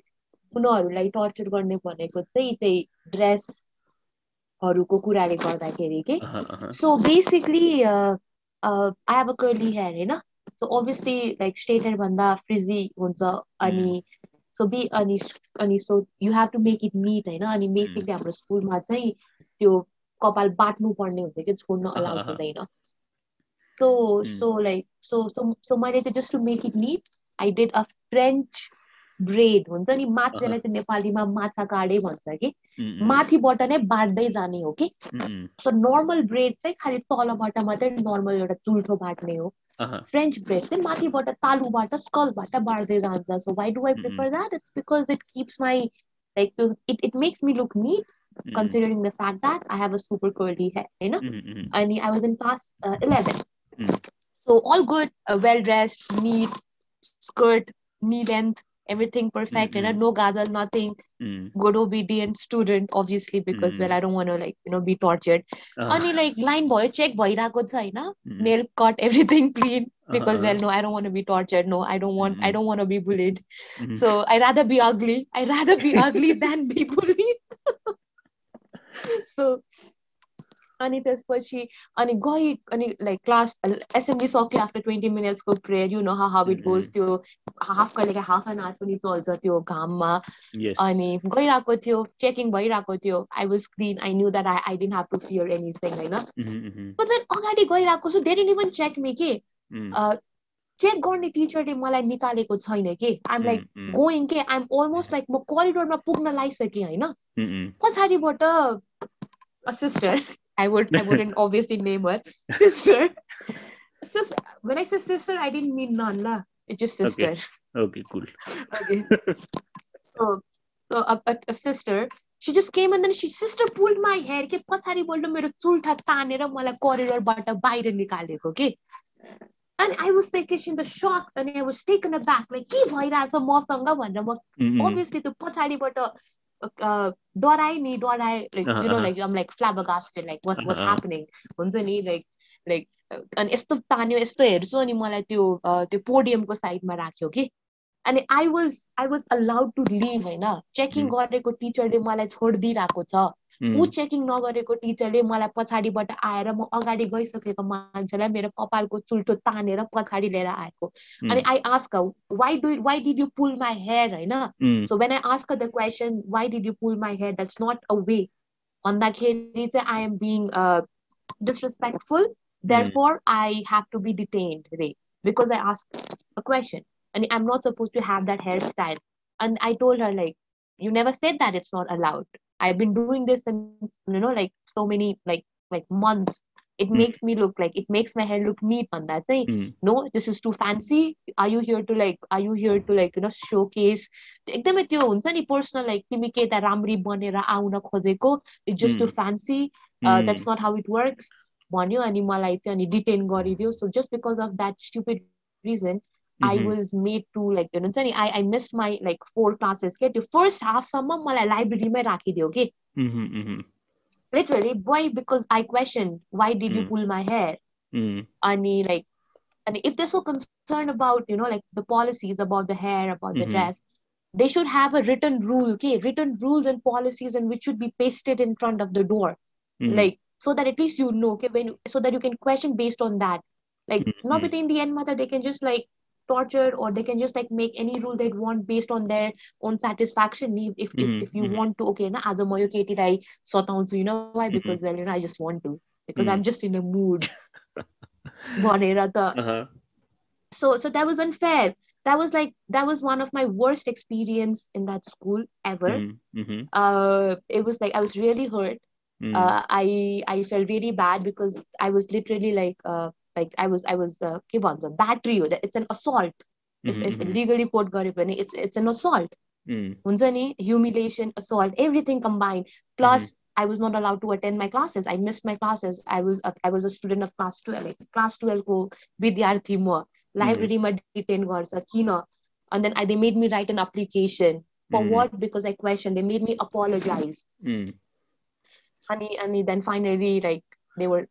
उनीहरूलाई टर्चर गर्ने भनेको चाहिँ त्यही ड्रेसहरूको कुराले गर्दाखेरि के so basically I have a curly hair होइन सो ओभियसली लाइक स्टेटरभन्दा फ्रिजी हुन्छ अनि hmm. सो बी अनि अनि so you have to make it meet होइन? अनि मेक hmm. चाहिँ हाम्रो स्कुलमा चाहिँ त्यो कपाल बाट्नु पर्ने हुन्छ कि छोड्न अलाउ हुँदैन। सो सो लाइक सो सो सो मैले चाहिँ just to make it neat I did a French braid हुन्छ नि माथि त्यसलाई चाहिँ नेपालीमा माछा काडे भन्छ कि माथिबाट नै बाँड्दै जाने हो कि. सो नर्मल ब्रेड चाहिँ खालि तलबाट मात्रै नर्मल एउटा चुल्ठो बाट्ने हो. फ्रेन्च ब्रेड चाहिँ माथिबाट तालुबाट स्कलबाट बाँड्दै जान्छ so why do I. Prefer that it's because it keeps my like it it makes me look neat considering the fact that I have a super curly hair, you know. mm, mm, And I was in class uh, 11. Mm. So all good, uh, well dressed, neat, skirt, knee length, everything perfect, know, Mm-mm. no gazal, nothing. mm. Good obedient student, obviously, because well, Mm. I don't want to like, you know, be tortured. Uh, अनि like line भयो check भइरहेको छ होइन mm, nail cut everything clean because uh-uh. well no I don't want to be tortured no I don't want I Mm. don't want to be bullied Mhm. so I rather be ugly I rather be ugly than be bullied so अनि त्यसपछि अनि गएँ अनि like class assembly सक्यो after twenty मिनट्सको prayer you know how how it goes. त्यो half कहिले half an hour पनि चल्छ त्यो घाममा. अनि गइरहेको थियो चेकिङ भइरहेको थियो I was clean I knew that I I didn't have to fear anything होइन? Mhm, बट देन अगाडि गइरहेको छु धेरै इभन चेक मी के? Mm, चेक गर्ने टिचरले मलाई निकालेको छैन कि? I'm like mm, mm, going के? आइम अलमोस्ट लाइक म करिडोरमा पुग्न लागिसकेँ होइन? Mm, mm. पछाडिबाट sister i would i wouldn't obviously name her sister sister when i say sister i didn't mean none la it's just sister Okay, cool. okay, so so a, a, a sister she just came and then she sister pulled my hair के पछाडिबाट मेरो चुल्ठा तानेर मलाई करिडोरबाट बाहिर निकालेको के and I was like in the shock and I was taken aback like के भइरहेछ मसँग भनेर म Mm, mm, obviously त्यो पछाडिबाट uh, डराए नि डराए like you know uh-huh. like I'm like flabbergasted like what what's Uh-huh. happening हुन्छ नि like like uh, अनि यस्तो तान्यो यस्तो हेर्छु अनि मलाई त्यो त्यो पोडियमको साइडमा राख्यो कि अनि I was I was allowed to leave होइन चेकिङ. गरेको टिचरले मलाई छोडिदिइरहेको छ ऊ चेकिङ नगरेको टिचरले मलाई पछाडिबाट आएर म अगाडि गइसकेको मान्छेलाई मेरो कपालको चुल्टो तानेर पछाडि लिएर आएको mm, अनि I ask why do why did you pull my hair होइन mm, So when I ask her the question, why did you pull my hair? That's not a way. भन्दाखेरि चाहिँ I am being uh, disrespectful. Therefore, I have to be detained today because I asked a question and I'm not supposed to have that hairstyle. And I told her like, you never said that it's not allowed. I've been doing this since you know like so many like like months. It Hmm. makes me look like it makes my hair look neat on that. Say mm, no, this is too fancy. Are you here to like are you here to like you know showcase एकदमै त्यो हुन्छ नि personal like तिमी के त राम्री बनेर आउन खोजेको it's just to Mm. Fancy mm, that's not how it works भन्यो अनि मलाई चाहिँ अनि डिटेन गरिदियो so just because of that stupid region Mm-hmm. I was made to like you know, I, I missed my like four classes. Get the first half summer my library my rakhi de, okay? Mm-hmm, mm-hmm. Literally, why? Because I questioned why did you mm. pull my hair? Mm. And like, and if they're so concerned about you know like the policies about the hair, about the mm-hmm. dress, they should have a written rule, okay? Written rules and policies, and which should be pasted in front of the door, mm. like so that at least you know, okay? When so that you can question based on that. Like, mm-hmm. not within the end, mother, they can just like tortured or they can just like make any rule they want based on their own satisfaction. If if, mm-hmm. if, if, you mm-hmm. want to okay na as a moyo katie i sort out you know why? Mm-hmm. Because mm-hmm. well you know i just want to. Because mm. i'm just in a mood. Uh-huh. so so that was unfair. That was like that was one of my worst experience in that school ever. Mm, mm-hmm. Uh it was like i was really hurt. Mm. Uh, i i felt really bad because i was literally like uh, like i was i was uh के भन्छ battery हो it's an assault if, mhm, if mhm, legally report गरे भने it's it's an assault mm, हुन्छ नि humiliation assault everything combined plus I was not allowed to attend my classes. I missed my classes. I was a, I was a student of class 12. Like, class 12 को विद्यार्थी म लाइब्रेरीमा detain गर्छ किन and then I, they made me write an application for Mm. what because I questioned they made me apologize mm, and, and then finally like they were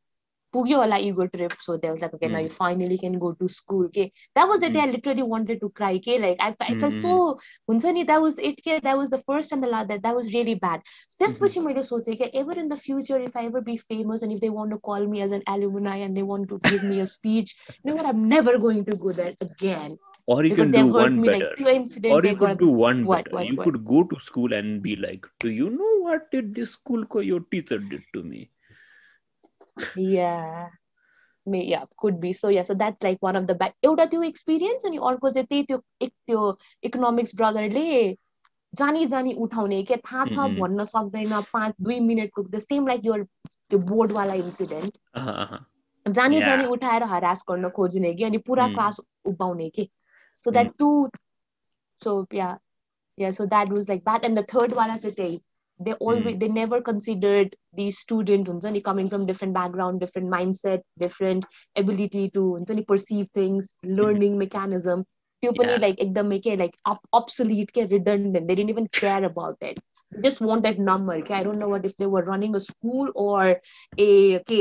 Pugyo will let you go trip. So there was like, okay, mm. now you hmm. finally can go to school. Okay. That was the day. I hmm. literally wanted to cry. Okay. Like I, I felt so hmm. Hunsani, that was it. Okay. That was the first and the last that that was really bad. This was which you made us so ever in the future, if I ever be famous and if they want to call me as an alumni and they want to give me a speech, you know what? I'm never going to go there again. Or you because can do one better. Like or you could do one what, better. What, you what? could go to school and be like, do you know what did this school co- your teacher did to me? Yeah मे या could be so yeah so that's like one of the back एउटा त्यो experience अनि अर्को चाहिँ त्यही त्यो एक त्यो इकोनोमिक्स ब्रदरले जानी जानी उठाउने के थाहा छ. भन्न सक्दैन पाँच दुई मिनटको द सेम लाइक यो त्यो बोर्डवाला इन्सिडेन्ट. जानी. जानी उठाएर हरास गर्न खोज्ने कि अनि पुरा. क्लास उभाउने कि so that to so yeah yeah so that was like and the third वाला चाहिँ त्यही they always they never considered the student हुन्छ नि coming from different background different mind set different ability to हुन्छ नि perceive things learning mechanism त्यो पनि Yeah. Like एकदमै के लाइक अप्सलिट के रिडन्डेन्ट दे didn't even care about it just want that number okay i don't know what if they were running a school or a okay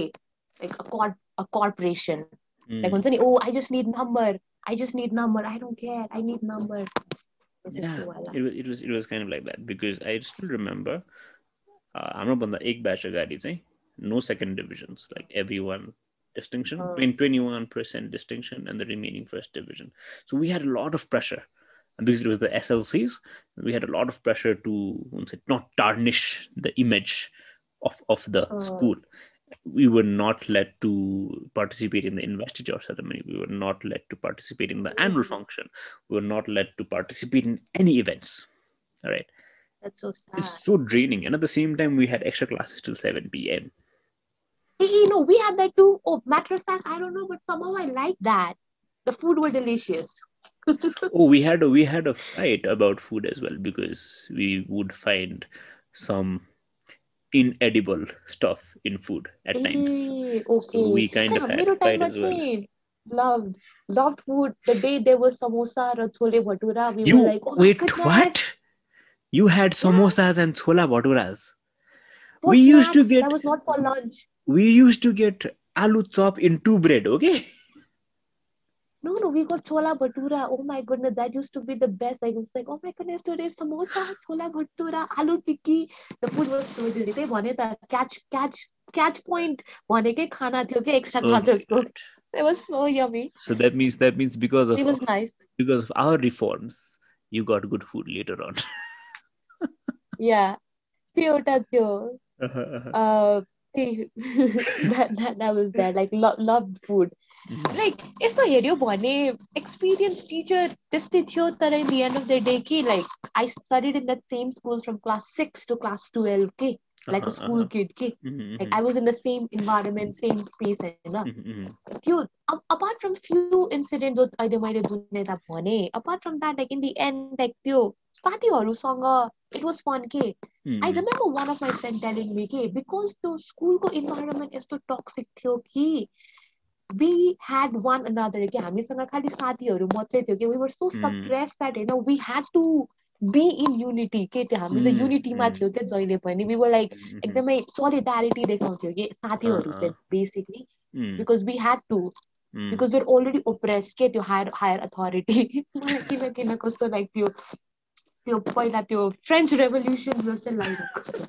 like a corp a corporation Mm. like हुन्छ नि oh i just need number i just need number i don't care i need number yeah it was, it was it was kind of like that because i still remember uh, on the ek batch agadi chahi eh? no second divisions like everyone distinction. Oh. in 21% distinction and the remaining first division. So we had a lot of pressure. And because it was the slcs we had a lot of pressure to not tarnish the image of of the oh. school we were not let to participate in the investiture ceremony. We were not let to participate in the annual Mm. function. We were not let to participate in any events. All right? That's so sad. it's so draining. And at the same time we had extra classes till 7 p.m hey, you know we had that too. Oh matter of fact i don't know but somehow i like that. The food were delicious. Oh we had a, we had a fight about food as well because we would find some inedible stuff in food at times. Okay. So we kind hey, of had fight as well. Saying, loved, loved food. The day there was samosa or chole bhatura, we you, were like, oh, wait, goodness. what? You had samosas yeah. and chola bhaturas. We snacks, used to get that was not for lunch. We used to get aloo chop in two bread. Okay. no no we got chola bhatura oh my goodness that used to be the best like it was like oh my goodness today samosa chola bhatura aloo tikki the food was so delicious त्यही भने त catch catch catch point भनेकै खाना थियो कि extra Oh my क्लासेसको God. it was so yummy so that means that means because of it was nice because of our reforms you got good food later on yeah त्यो एउटा त्यो uh त्यही that, that, that was bad. Like, lo- loved food. Mm-hmm. Like, it's not your bone. Experienced teacher, just the in the end of the day, ki, like, I studied in that same school from class 6 to class 12. Ki. like uh-huh, a school uh-huh. kid ki. Mm-hmm, mm-hmm. like i was in the same environment same space hai na mm-hmm. mm-hmm. apart from few incidents that i might eh? apart from that like in the end like you. साथीहरूसँग it was fun के I Mhm. Remember one of my friend telling me के because त्यो स्कुलको environment यस्तो toxic थियो कि we had one another कि हामीसँग खालि साथीहरू मात्रै थियो कि we were so Mm. Suppress that होइन we had to be in unity के त्यो हामी चाहिँ Mm, युनिटीमा mm. थियो क्या जहिले पनि वी वर लाइक Mhm. एकदमै सोलिडारिटी देखाउँथ्यो कि साथीहरू Uh-uh. चाहिँ basically Mm, because we had to mm. Because we're already oppress के त्यो हायर हायर अथोरिटी मलाई किन किन कस्तो लाइक त्यो त्यो पहिला त्यो फ्रेन्च रेभोल्युसन जस्तो लागिरहेको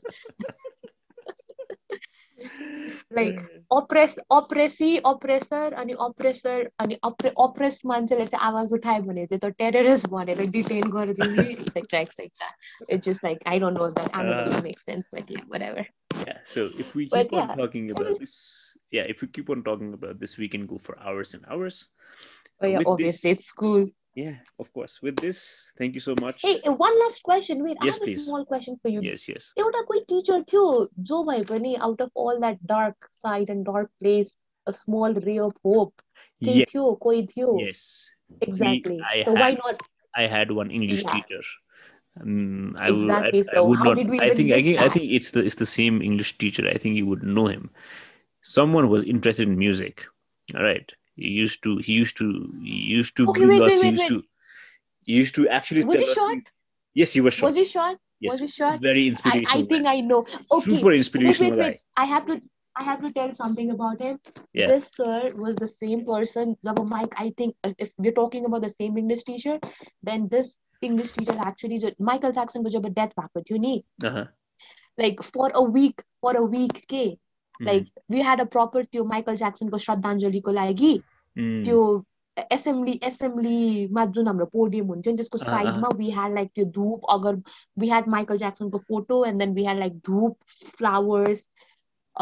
लाइक अप्रेस अप्रेसी अप्रेसर अनि अप्रेसर अनि अप्रेस्ड मान्छेले चाहिँ आवाज उठायो भने चाहिँ त्यो टेररिस्ट भनेर डिटेन गरिदिने it's just like I don't know that I make sense but yeah whatever Yeah. So if we But keep on yeah, talking it about was- this, yeah, if we keep on talking about this, we can go for hours and hours. oh yeah With obviously this- it's cool Yeah, of course. With this, thank you so much. Hey, eh, one last question. Wait, yes, I have please. a small question for you. Yes, yes. You a good teacher too. Joe by Bunny, out of all that dark side and dark place, a small ray of hope. Yes. Yes. Exactly. We, I so had, why not? I had one English yeah. teacher. Um, I, exactly. I, so I would how not, did we I think again, I think it's the it's the same English teacher. I think you would know him. Someone was interested in music. All right. He used to. He used to. He used to Okay, bring wait, us. wait, he wait, used to. He used to actually Was tell he us. short? Yes, he was short. was he short yes, was he short? very I, inspirational. I think man. I know okay Super wait inspirational wait guy. wait I have to I have to tell something about him Yeah. this sir was the same person जब Mike I think uh, if we're talking about the same English teacher then this English teacher actually जो Michael Jackson को जब death भएको थियो नि Uh-huh. like for a week for a week के Mhm. like we had a proper त्यो Michael ज्याक्सनको श्रद्धाञ्जलीको लागि Mm. त्यो एसेम्ब्ली एसेम्ब्लीमा जुन हाम्रो पोडियम हुन्छ नि त्यसको अँ, साइडमा वी ह्याड लाइक त्यो धुप अगर we had Michael ज्याक्सनको photo and then we had like dhoop flowers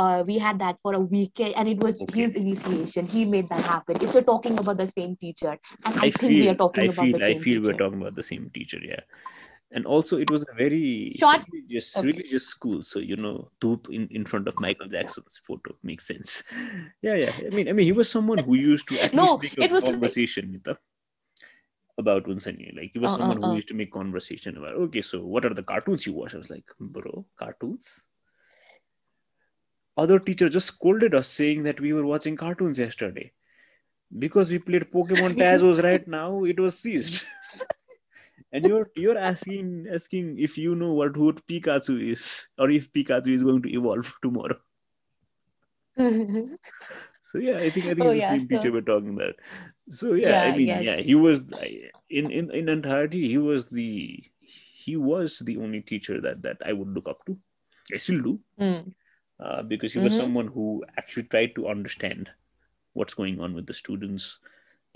uh, we had that for a weekend, and it was Okay. his initiation. He made that happen. If you're talking about the same teacher, and I, I think we feel are talking I about feel the I same feel we're teacher. talking about the same teacher, yeah. And also it was a very Short- religious okay. religious school. So you know, Dhoop in, in front of Michael Jackson's photo makes sense. Yeah, yeah. I mean I mean he was someone who used to at No, least make a it was- conversation Nita, about Unsani. Like he was Uh, uh, someone who uh. used to make conversation about okay, so what are the cartoons you watch? I was like, bro, cartoons? Other teacher just scolded us saying that we were watching cartoons yesterday. Because we played Pokemon Tazos right now, it was seized. and you're you're asking asking if you know what what Pikachu is, or if Pikachu is going to evolve tomorrow. So yeah, I think I think Oh, it's the same teacher so- we're talking about. So yeah, I mean, yes. yeah, he was in in in entirety. He was the he was the only teacher that that I would look up to. I still do Hmm. uh, because he was Mhm. someone who actually tried to understand what's going on with the students.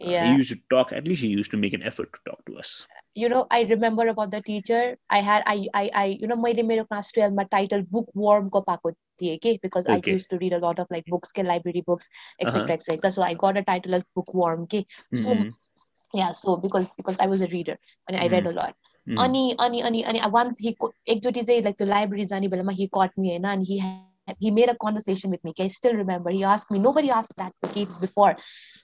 Uh, Yeah. he used to talk. At least he used to make an effort to talk to us. you know, I remember about the teacher. I had I I I you know मैले मेरो class 12 मा title bookworm को पाएको थिएँ के because I Okay. used to read a lot of like books के library books Uh-huh. etc etc so I got a title as bookworm के so Mhm. yeah so because because I was a reader and I read a lot Mhm. अनि अनि अनि अनि once he co- एकचोटि चाहिँ like the library जाने बेलामा he caught me होइन and he had he made a conversation with me. I still remember. He asked me, nobody asked that to before.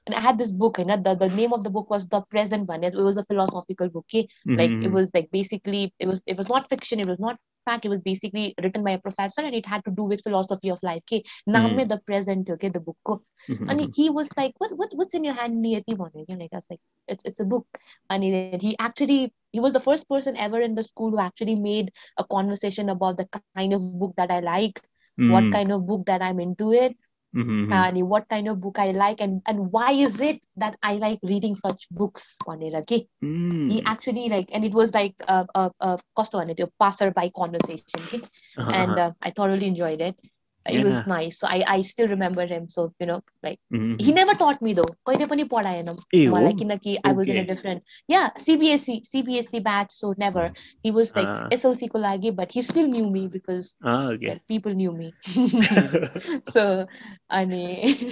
And I had this book, and the, the name of the book was The Present One. It, was a philosophical book. Okay? Mm-hmm. Like it mm-hmm. was like basically it was it was not fiction, it was not fact, it was basically written by a professor and it had to do with philosophy of life. Okay, now mm-hmm. the present, okay, the book. Mm-hmm, and mm-hmm. he was like, What what what's in your hand? Like I was like, It's it's a book. And he actually he was the first person ever in the school who actually made a conversation about the kind of book that I like what Mhm. kind of book that I'm into it Mhm. and what kind of book I like and and why is it that I like reading such books भनेर के Mhm. he actually like and it was like a a, a कस्तो भने त्यो passerby conversation के Uh-huh, and uh-huh. uh, I thoroughly enjoyed it it was Yeah. nice so I I still remember him so you know like Mhm. he never taught me though कहिले पनि पढाएन ए हो मलाई किनकि I was in a Okay. different yeah CBSE CBSE batch so never he was like Ah. SLC को लागि but he still knew me because Ah, okay. well, people knew me so अनि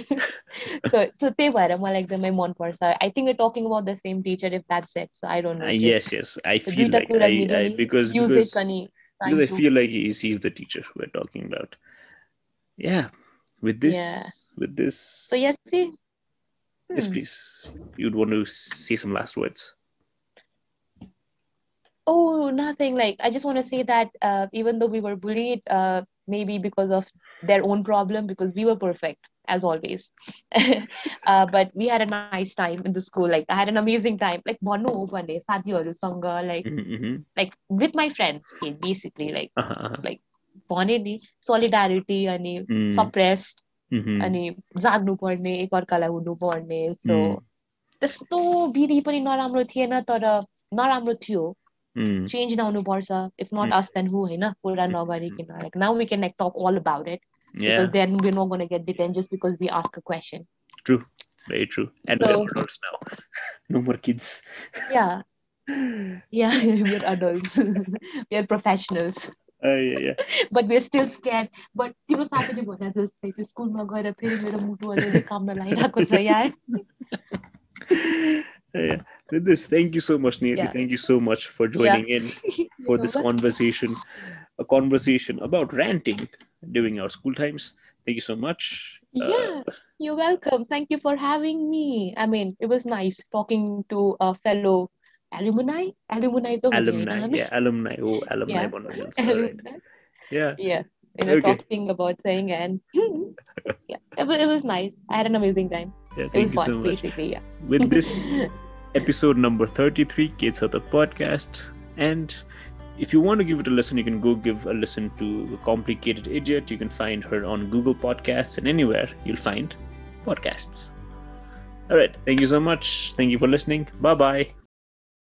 so so त्यही भएर मलाई एकदमै मनपर्छ I think we're talking about the same teacher if that's it so I don't know Uh, just yes, yes. I the feel दुईटा like कुरा I, I मिलेर because use because it अनि because I trying to- feel like he's he's the teacher we're talking about. yeah with this yeah. with this so yes see hmm. yes please you'd want to say some last words oh nothing like i just want to say that uh, even though we were bullied uh, maybe because of their own problem because we were perfect as always uh, but we had a nice time in the school like i had an amazing time like bono one day like mm-hmm, mm-hmm. like with my friends basically like uh-huh. uh-huh. like भने नि solidarity अनि Mm, mhm. अनि जाग्नु पर्ने एकअर्कालाई हुनु पर्ने so Mm, त्यस्तो विधि पनि नराम्रो थिएन तर नराम्रो थियो mm. चेन्ज नआउनु पर्छ if not Mm. As then who होइन कुरा नगरिकन like now we can like talk all about it because then we're not going to get detained just because we ask a question very true. And So- we're adults now. No more kids. yeah yeah we're adults we're professionals Uh, yeah, yeah. but we're still scared but तिम्रो साथीले भने जस्तै त्यो स्कुलमा गएर फेरि मेरो मुटु अलिअलि काम नलागिरहेको छ यार yeah. With this, thank you so much, Niyati. Yeah. Thank you so much for joining in for this But- conversation, a conversation about ranting during our school times. Thank you so much. Uh, Yeah, you're welcome. Thank you for having me. I mean, it was nice talking to a fellow alumni. Alumni, to हुने होइन alumni, हामी? yeah, alumni. Oh, alumni. Yeah. भन्नु मिल्छ, all right. Alumni. Yeah, Yeah, you know, Okay. talking about thing and yeah, it was, it was nice. I had an amazing time. yeah. It Thank was you fun, so much. basically. Yeah. With this episode number 33, Kids of the Podcast. And if you want to give it a listen, you can go give a listen to The Complicated Idiot. You can find her on Google Podcasts and anywhere you'll find podcasts. All right. Thank you so much. Thank you for listening. Bye bye.